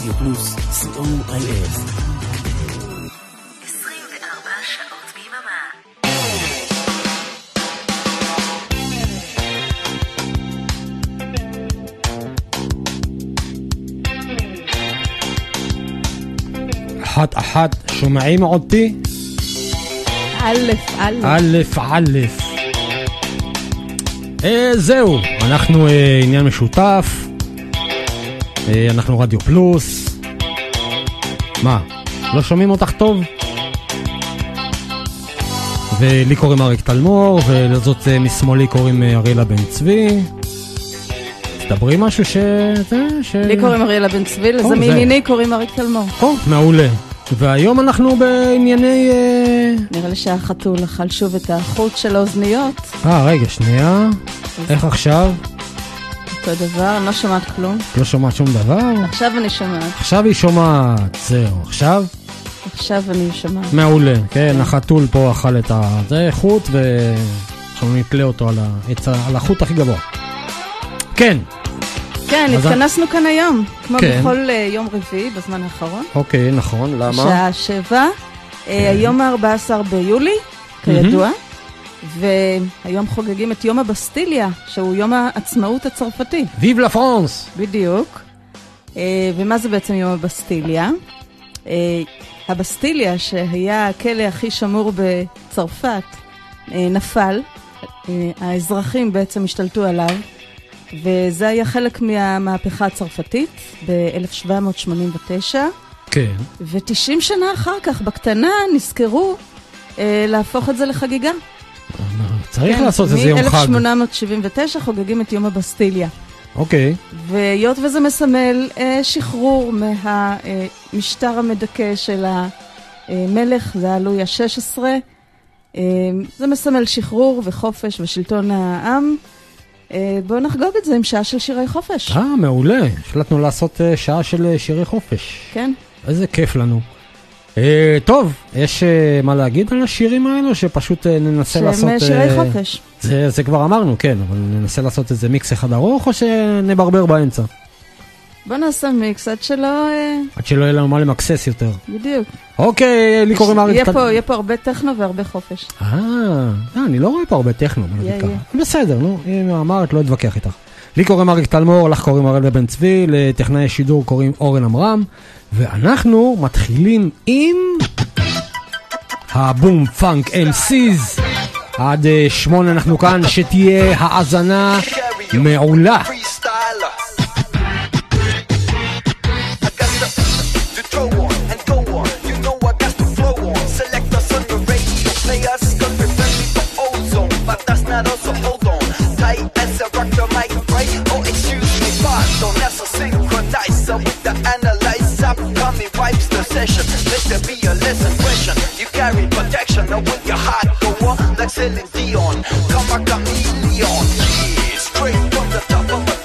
רדיו פלוס, co.il. 24 שעות ביממה. אחת אחת, שומעים אותי? א', א'. א', א'. זהו, אנחנו אה, עניין משותף, אנחנו רדיו פלוס. מה, לא שומעים אותך טוב? ולי קוראים אריק תלמור, ולזאת אה, משמאלי קוראים אה, אריאלה בן צבי. תדברי משהו ש... זה, ש... לי קוראים אריאלה בן צבי, לזה. מימיני קוראים אריק תלמור. או, מעולה. והיום אנחנו בענייני... אה, נראה לי שהחתול אכל שוב את החוט של האוזניות. אה, רגע, שנייה. איך עכשיו? אותו דבר, אני לא שומעת כלום. לא שומעת שום דבר? עכשיו אני שומעת, עכשיו היא שומעת. זהו, עכשיו? עכשיו אני שומעת. מעולה. כן, החתול פה אכל את ה... זה חוט, ועכשיו נתלה אותו על, ה- על החוט הכי גבוה. כן, כן, התכנסנו כאן היום, כמו כן. בכל אה, יום רביעי בזמן האחרון. אוקיי, נכון, למה? שעה שבע, אה, היום ה-14 ביולי, כידוע, והיום חוגגים את יום הבסטיליה, שהוא יום העצמאות הצרפתי. ויב לה פרנס! בדיוק. אה, ומה זה בעצם יום הבסטיליה? אה, הבסטיליה, שהיה הכלא הכי שמור בצרפת, אה, נפל. האזרחים בעצם השתלטו עליו, וזה היה חלק מהמהפכה הצרפתית ב-1789. כן. ו-90 שנה אחר כך, בקטנה, נזכרו אה, להפוך את זה לחגיגה. צריך כן, לעשות איזה יום חג. מ-1879 חוגגים את יום הבסטיליה. אוקיי. והיות וזה מסמל אה, שחרור מהמשטר המדכא של המלך, זה היה לואי ה-16, אה, זה מסמל שחרור וחופש ושלטון העם. אה, בואו נחגוג את זה עם שעה של שירי חופש. אה, מעולה. החלטנו לעשות אה, שעה של אה, שירי חופש. כן? איזה כיף לנו. אה, טוב, יש אה, מה להגיד על השירים האלו, שפשוט אה, ננסה שהם לעשות... אה, שירי חופש. זה, זה כבר אמרנו, כן, אבל ננסה לעשות איזה מיקס אחד ארוך, או שנברבר באמצע? בואו נעשה מיקס עד שלא... עד שלא יהיה לנו מה למקסס יותר. בדיוק. אוקיי, לי קוראים טל- פה, יהיה פה הרבה טכנו והרבה חופש. אה, אני לא רואה פה הרבה טכנו, בוא. בסדר, נו, אם אמרת, לא אתווכח איתך. לי קוראים אריק תלמור, לך קוראים הראל בן צבי, לטכנאי שידור קוראים אורן עמרם, ואנחנו מתחילים עם הבום פאנק אמסיז. עד שמונה אנחנו כאן, שתהיה האזנה מעולה. Tight as a rock the mic, right? Oh, excuse me, but don't synchronize with the analyst. Let there be a lesson question. You carry protection, now will your heart go on like Celine Dion? Come a chameleon. Yeah, straight from the top of a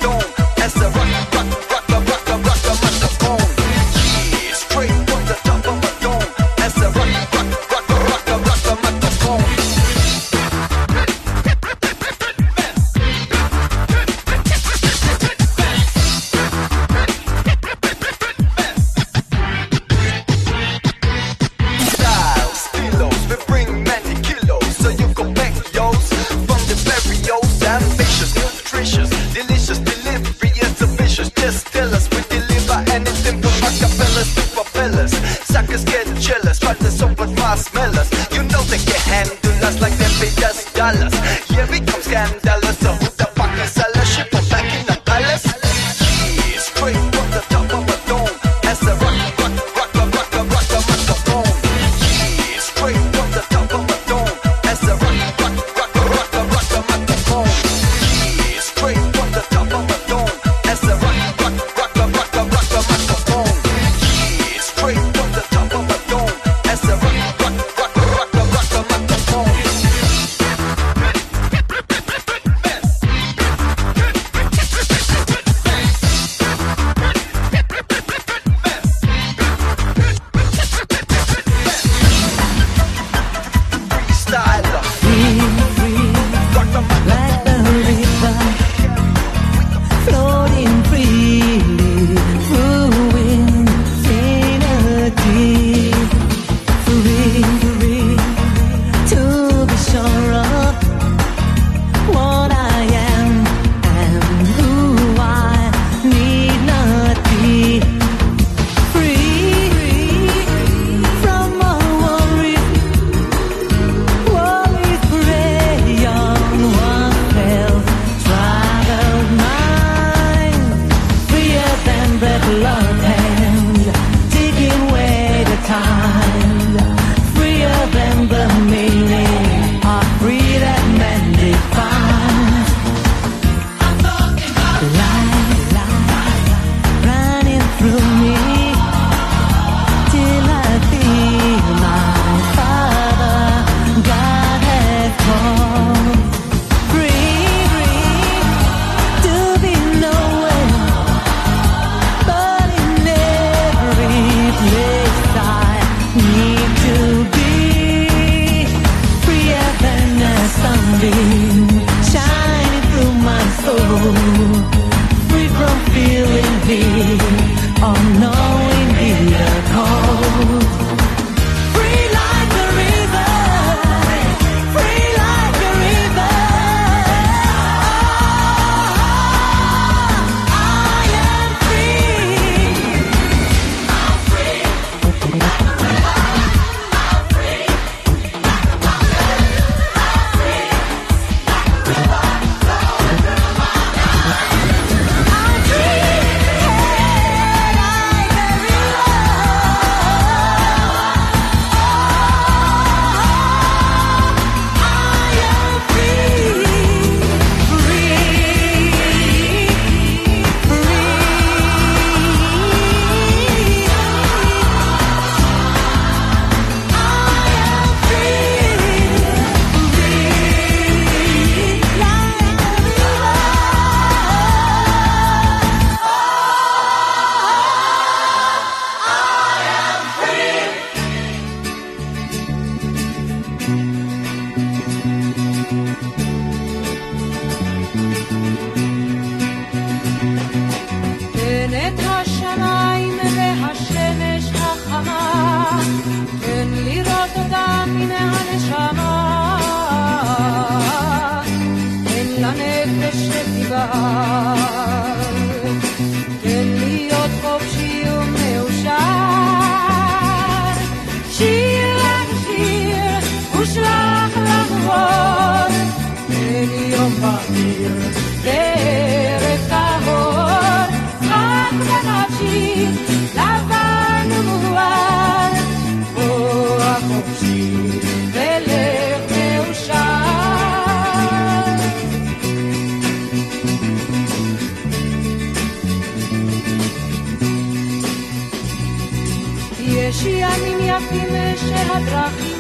δεν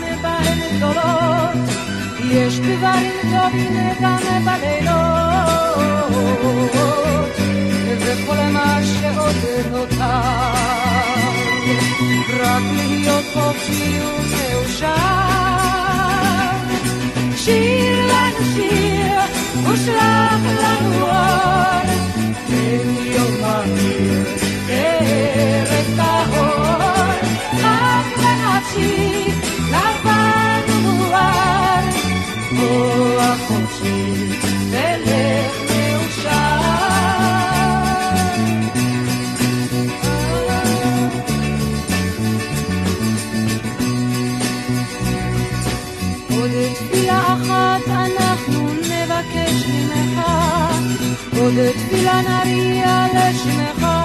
με πάρε με το λόγο. Η εσπιβάρη μου το πίνε τα με πάρε το λόγο. Δεν Rakli yo po fiu te ušan. עוד תפילה נריע לשמך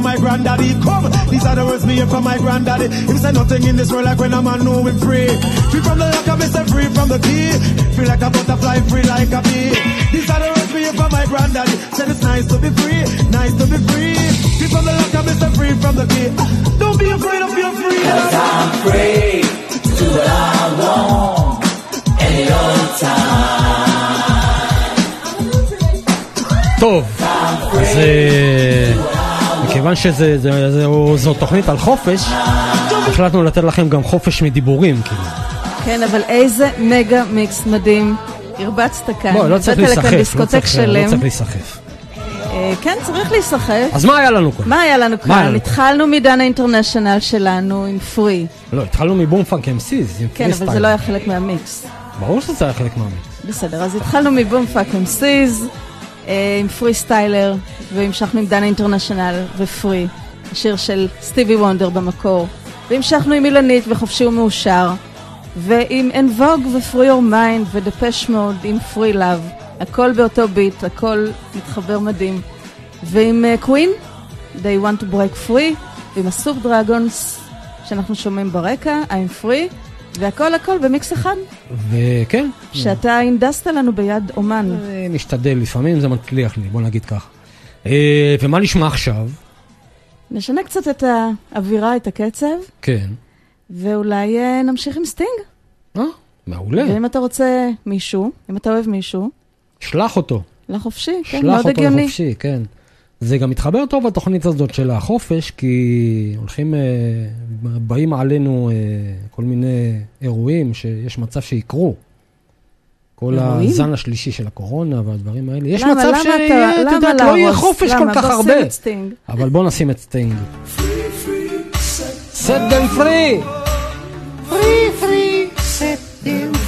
from my granddaddy. Come, these are the words me hear from my granddaddy. Him say nothing in this world like when a man know him free. Free from the lock of say free from the key. Free like a butterfly, free like a bee. These are the words me hear from my granddaddy. Said it's nice to be free, nice to be free. Free from the lock of say free from the key. Don't be afraid of your freedom. I'm free to do what I want any old time. טוב, אז אה, מכיוון שזו תוכנית על חופש, החלטנו לתת לכם גם חופש מדיבורים, כאילו. כן, אבל איזה מגה מיקס מדהים. הרבצת כאן. בוא, לא צריך להיסחף, לא צריך- לא. צריך להיסחף. אה, כן, צריך להיסחף. אז מה היה לנו כאן? מה היה לנו כאן? לנו? התחלנו מדנה אינטרנשיונל שלנו עם פרי. לא, התחלנו מבום פאנק אמסיז, עם כן, אבל. זה לא היה חלק מהמיקס. ברור שזה היה חלק מהמיקס. בסדר, אז התחלנו מ-Bomfunk MC's, אה, עם Freestyler, והמשכנו עם דנה אינטרנשיונל ו-Free, השיר של סטיבי וונדר במקור, והמשכנו עם אילנית וחופשי ומאושר, ועם En Vogue ו-Free Your Mind ו-Depeche Mode עם Free Love, הכל באותו ביט, הכל מתחבר מדהים, ועם קווין, They want to break free, ועם ה-Soup Dragons, שאנחנו שומעים ברקע, I'm free, והכל הכל במיקס אחד. וכן, שאתה הנדסת לנו ביד אמן. נשתדל, לפעמים זה מצליח לי, בוא נגיד כך. אה, ומה נשמע עכשיו? נשנה קצת את האווירה, את הקצב, כן. ואולי אה, נמשיך עם סטינג. אה, מעולה. ואם אתה רוצה מישהו, אם אתה אוהב מישהו, שלח אותו. לחופשי, כן, שלח מאוד אותו הגיוני. לחופשי, כן. זה גם מתחבר טוב בתוכנית הזאת של החופש, כי הולכים, אה, באים עלינו אה, כל מיני אירועים שיש מצב שיקרו. כל אירועים? הזן השלישי של הקורונה והדברים האלה. יש למה, מצב למה שיהיה, אתה- את למה יודעת, לא יהיה? חופש? כל כך בוא הרבה. שים את סטינג. אבל בוא נשים את סטינג. set them free! Free, free, set them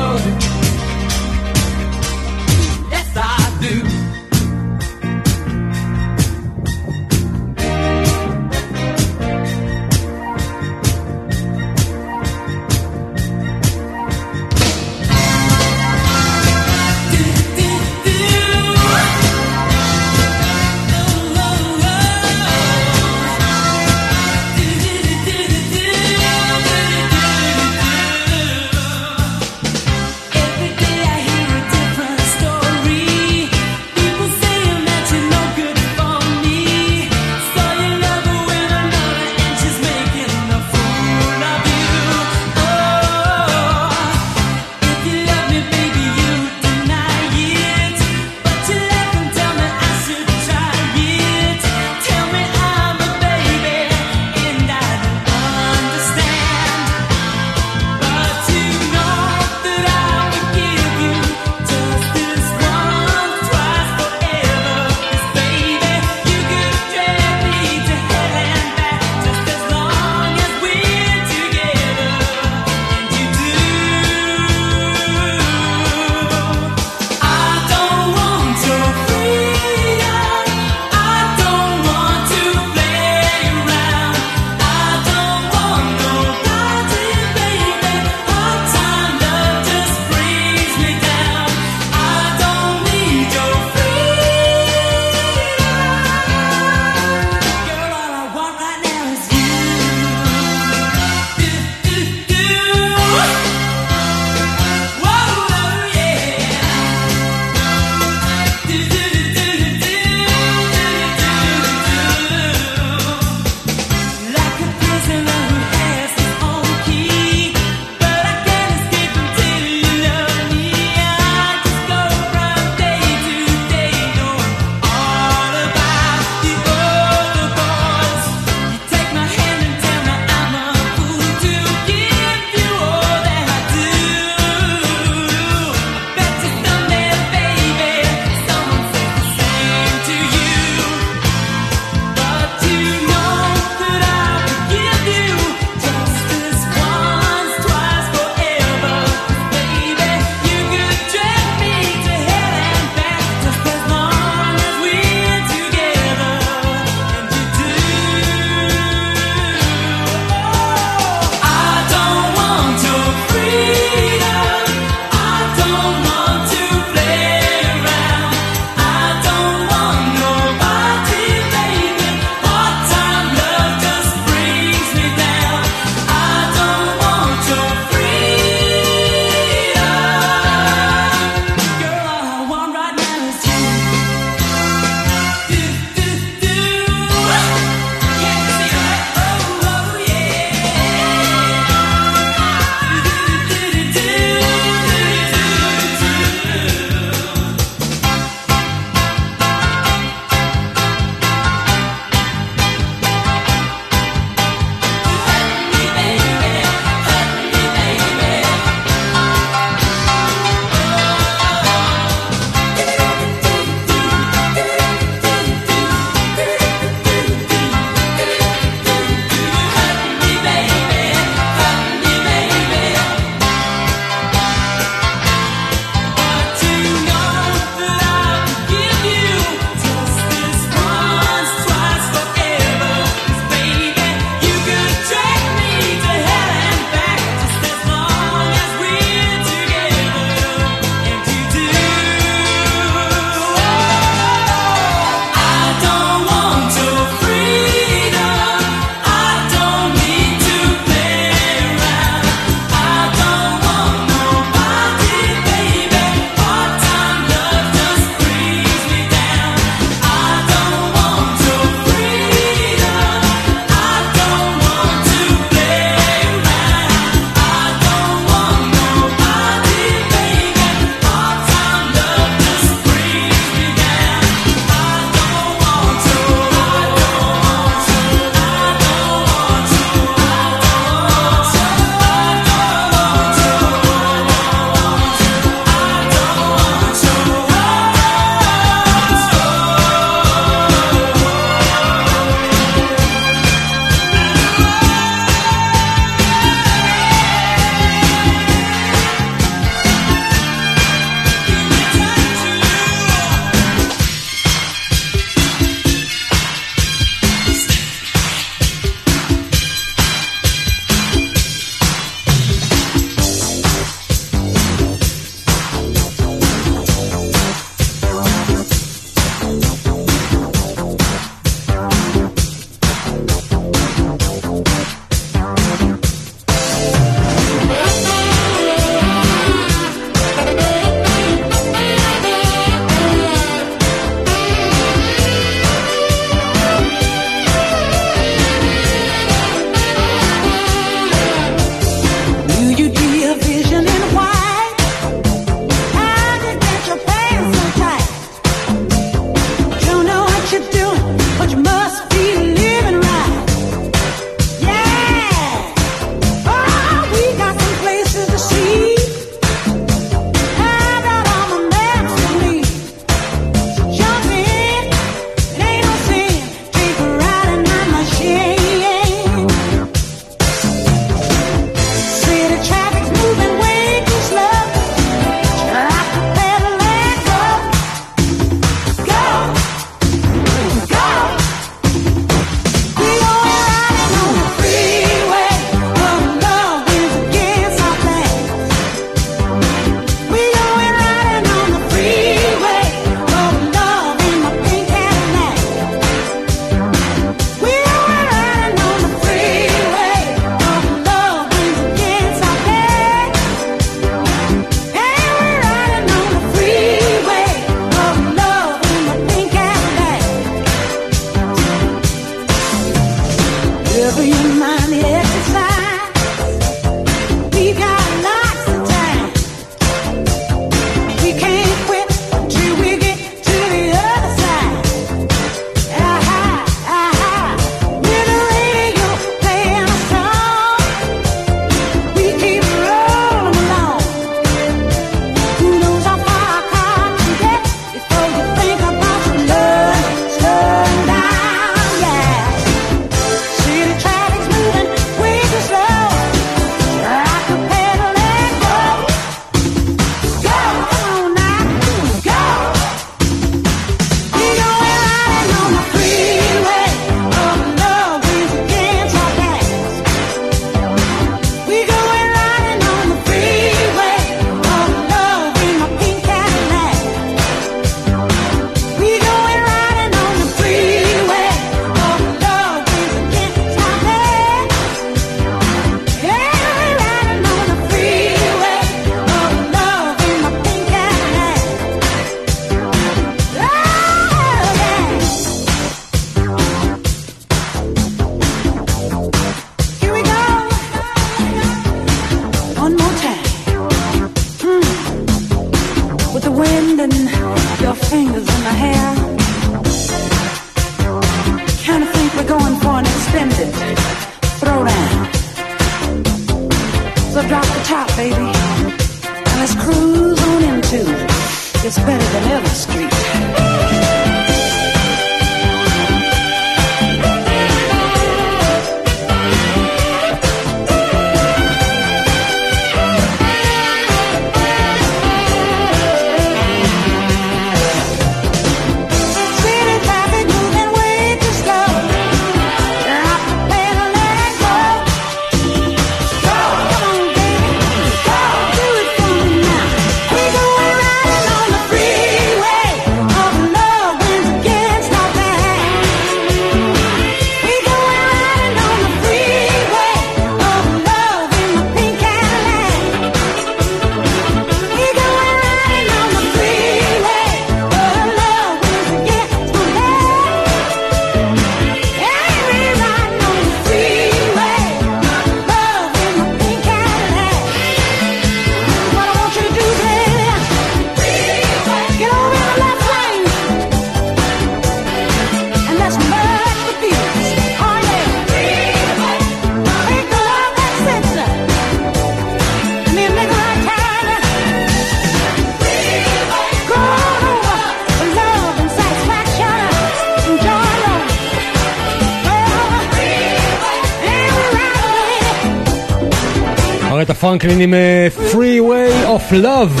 פרנקלין עם אה, Free Way of Love.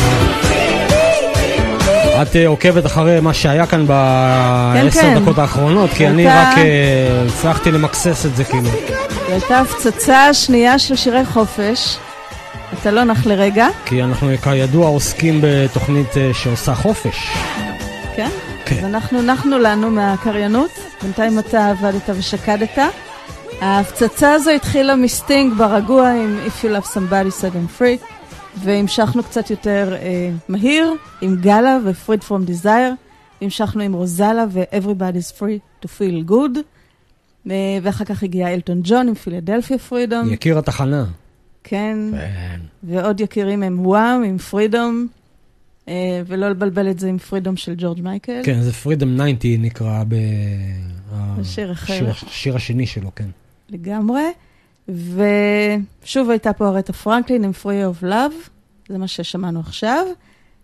את אה, עוקבת אחרי מה שהיה כאן בעשר כן. דקות האחרונות, כי אני רק אה, הצלחתי למקסס את זה כאילו. זו הייתה הפצצה שנייה של שירי חופש. אתה לא נח לרגע, כי אנחנו כידוע עוסקים בתוכנית שעושה חופש. כן? כן. אז אנחנו נחנו לנו מהקריינות, בינתיים אתה עבדת ושקדת. ההפצצה הזו התחילה מסטינג ברגוע עם If you love somebody set them free, והמשכנו קצת יותר אה, מהיר עם גאלה ו-Freed from Desire, המשכנו עם רוזלה ו-Everybody's free to feel good, אה, ואחר כך הגיע אלטון ג'ון עם פילדלפיה פרידום, יקיר התחנה. כן, כן. ועוד יקירים הם וואם עם פרידום, אה, ולא לבלבל את זה עם פרידום של ג'ורג' מייקל. כן, זה פרידם 90 נקרא. בשיר השני שלו, כן. לגמרי. ושוב הייתה פה ארטה פרנקלין עם Free of Love, זה מה ששמענו עכשיו.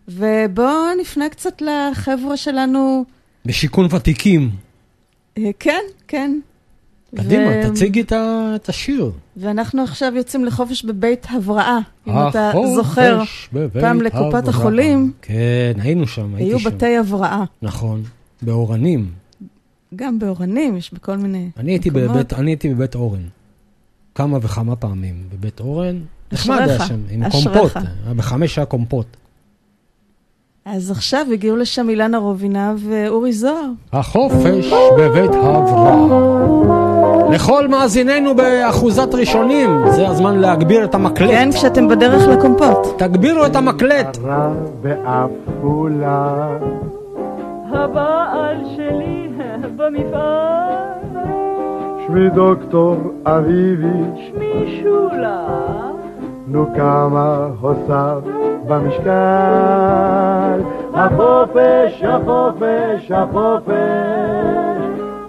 ובואו נפנה קצת לחבר'ה שלנו. בשיכון ותיקים. אה, כן, כן. קדימה, ו- תציגי את ה- את השיר. ואנחנו עכשיו יוצאים לחופש בבית הבראה, אם אתה זוכר. פעם לקופת הבראה. החולים כן, היינו שם, הייתי היו שם. בתי הבראה. נכון, באורנים. גם באורנים, יש בכל מיני אני הייתי מקומות. בבית, אני הייתי בבית אורן. כמה וכמה פעמים בבית אורן. נחמד היה שם, עם אשריך. קומפוט. היה בחמש היה קומפוט. אז עכשיו הגיעו לשם אילנה רובינה ואורי זוהר. החופש בבית הבראה. לכל מאזיננו באחוזת ראשונים, זה הזמן להגביר את המקלט. כן, כשאתם בדרך לקומפוט. תגבירו את המקלט. הבעל שלי במפעל, שמי דוקטור אביבי שמי שולה, נו כמה הוסף במשקל. החופש, החופש, החופש.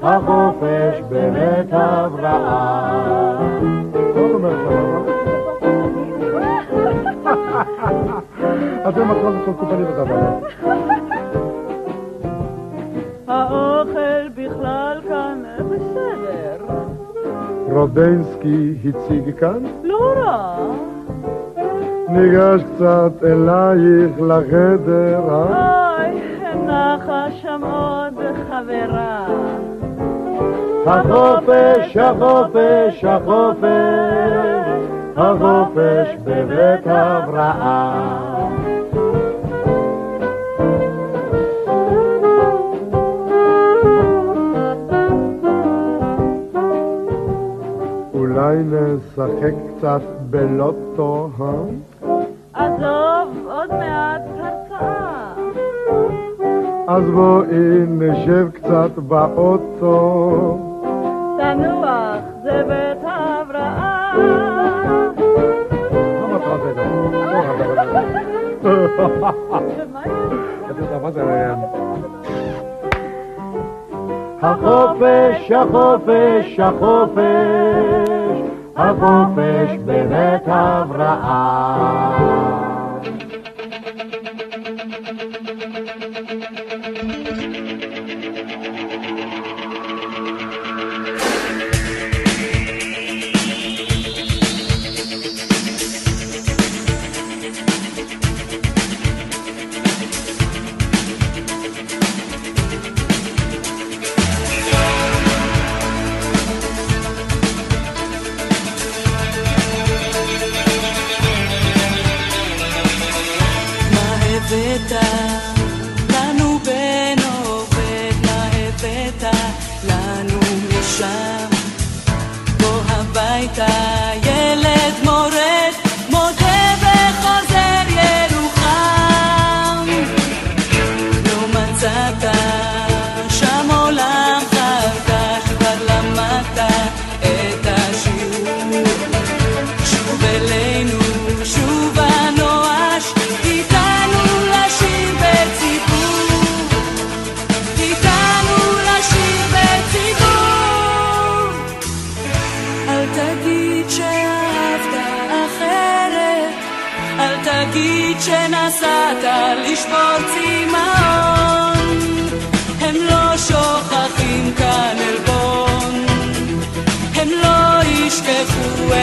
החופש בבית הבראה. לא? אתם עכשיו בכל קופני ודבר האוכל בסדר, רודנסקי הציג כאן לא רע, ניגש קצת אלייך לחדר אה? אוי, נחה שם עוד חברה. החופש, החופש, החופש, החופש בבית הבראה. אולי נשחק קצת בלוטו, אה? עזוב, עוד מעט הרצאה. אז בואי נשב קצת באוטו. תנוח, זה בית ההבראה. החופש, החופש, החופש, החופש בבית הבראה.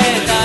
planeta.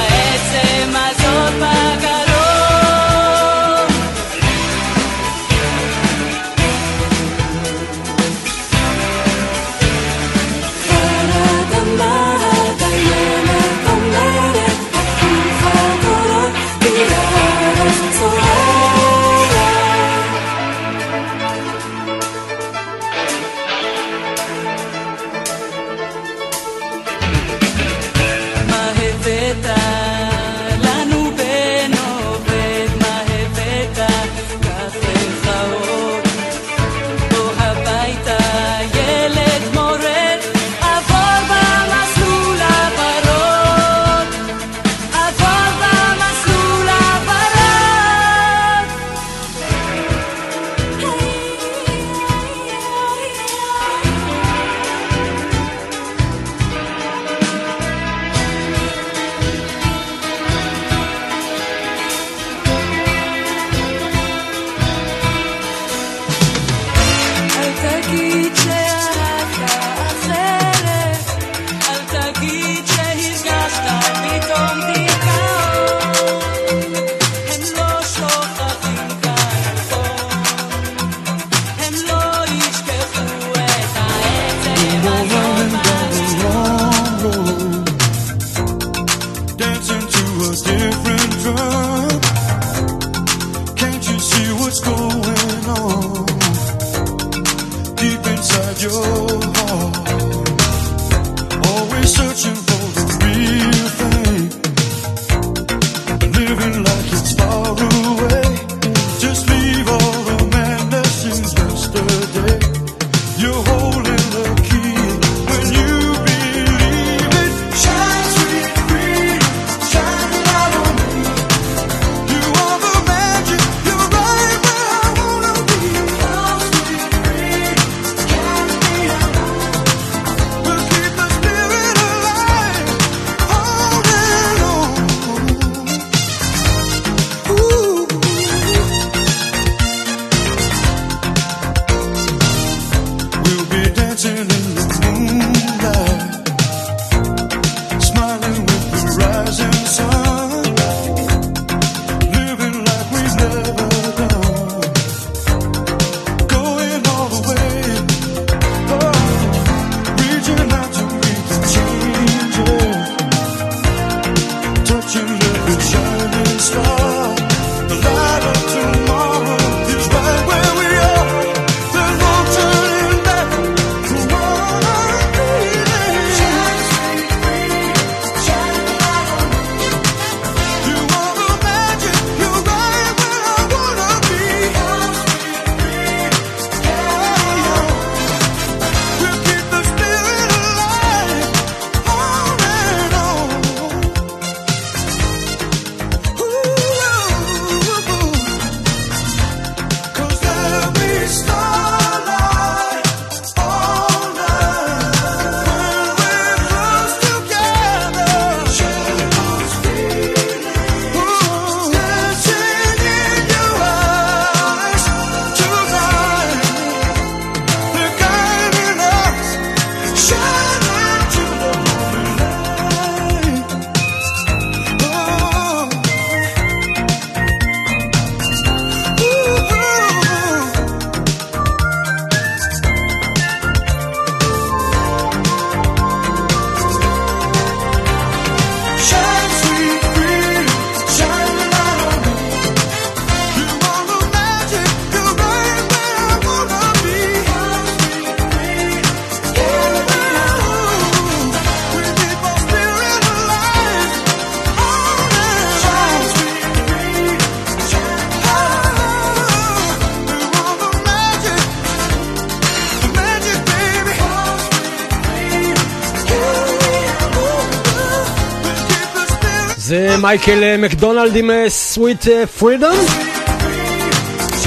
מייקל אה, מקדונלד עם סוויט פרידום,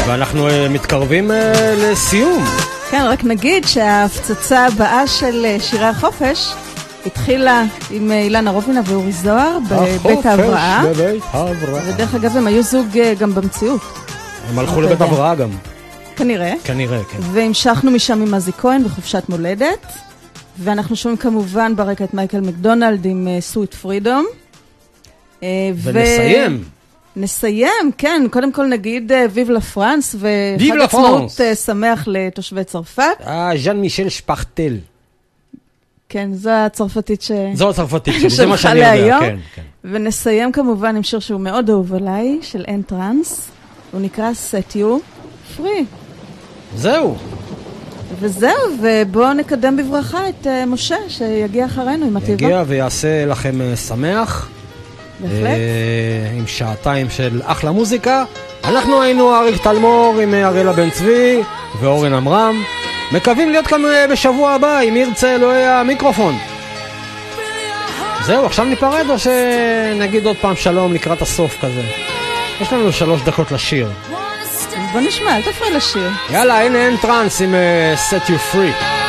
ואנחנו אה, מתקרבים אה, לסיום. כן, רק נגיד שההפצצה הבאה של אה, שירי החופש התחילה עם אה, אילנה רובינה ואורי זוהר בבית ההבראה. בבית ההבראה. ודרך אגב, הם היו זוג אה, גם במציאות, הם הלכו לבית יודע. הבראה גם, כנראה. כנראה, כן. והמשכנו משם עם עזי כהן בחופשת מולדת. ואנחנו שומעים כמובן ברקע את מייקל מקדונלד עם סוויט פרידום. ונסיים. נסיים, כן, קודם כל נגיד אה, ויב לה פרנס, וחג עצמאות. אה, שמח לתושבי צרפת. אה, ז'אן מישל שפכטל. כן, זו הצרפתית ש... זו הצרפתית שלי, זה מה שאני יודע. כן, כן. ונסיים כמובן עם שיר שהוא מאוד אהוב עליי, של אין טראנס. הוא נקרא Set You Free. זהו. וזהו, ובואו נקדם בברכה את אה, משה, שיגיע אחרינו עם התיבה. יגיע ויעשה לכם אה, שמח. בהחלט. אה, עם שעתיים של אחלה מוזיקה. אנחנו היינו אריק תלמור עם אה, אריאלה בן צבי ואורן עמרם. מקווים להיות כאן אה, בשבוע הבא, אם ירצה אלוהי המיקרופון. זהו, עכשיו ניפרד או שנגיד עוד פעם שלום לקראת הסוף כזה? יש לנו שלוש דקות לשיר. אז בוא נשמע, אל תפריע לשיר. יאללה, הנה אין טראנס עם אה, Set You Free.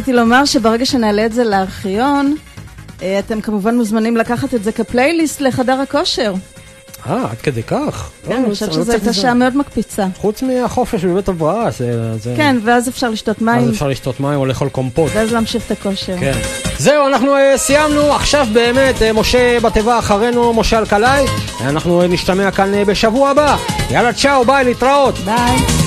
רציתי לומר שברגע שנעלה את זה לארכיון, אה, אתם כמובן מוזמנים לקחת את זה כפלייליסט לחדר הכושר. אה, עד כדי כך? כן, לא, אני חושבת שזו הייתה. שעה מאוד מקפיצה. חוץ מהחופש בבית הבראה, זה... כן, ואז אפשר לשתות מים, אז אפשר לשתות מים או לאכול קומפוט. ואז להמשיך את הכושר. כן. זהו, אנחנו אה, סיימנו. עכשיו באמת, אה, משה בתיבה אחרינו, משה אלקלעי. אנחנו אה, נשתמע כאן אה, בשבוע הבא. יאללה, צ'או, ביי, להתראות. ביי.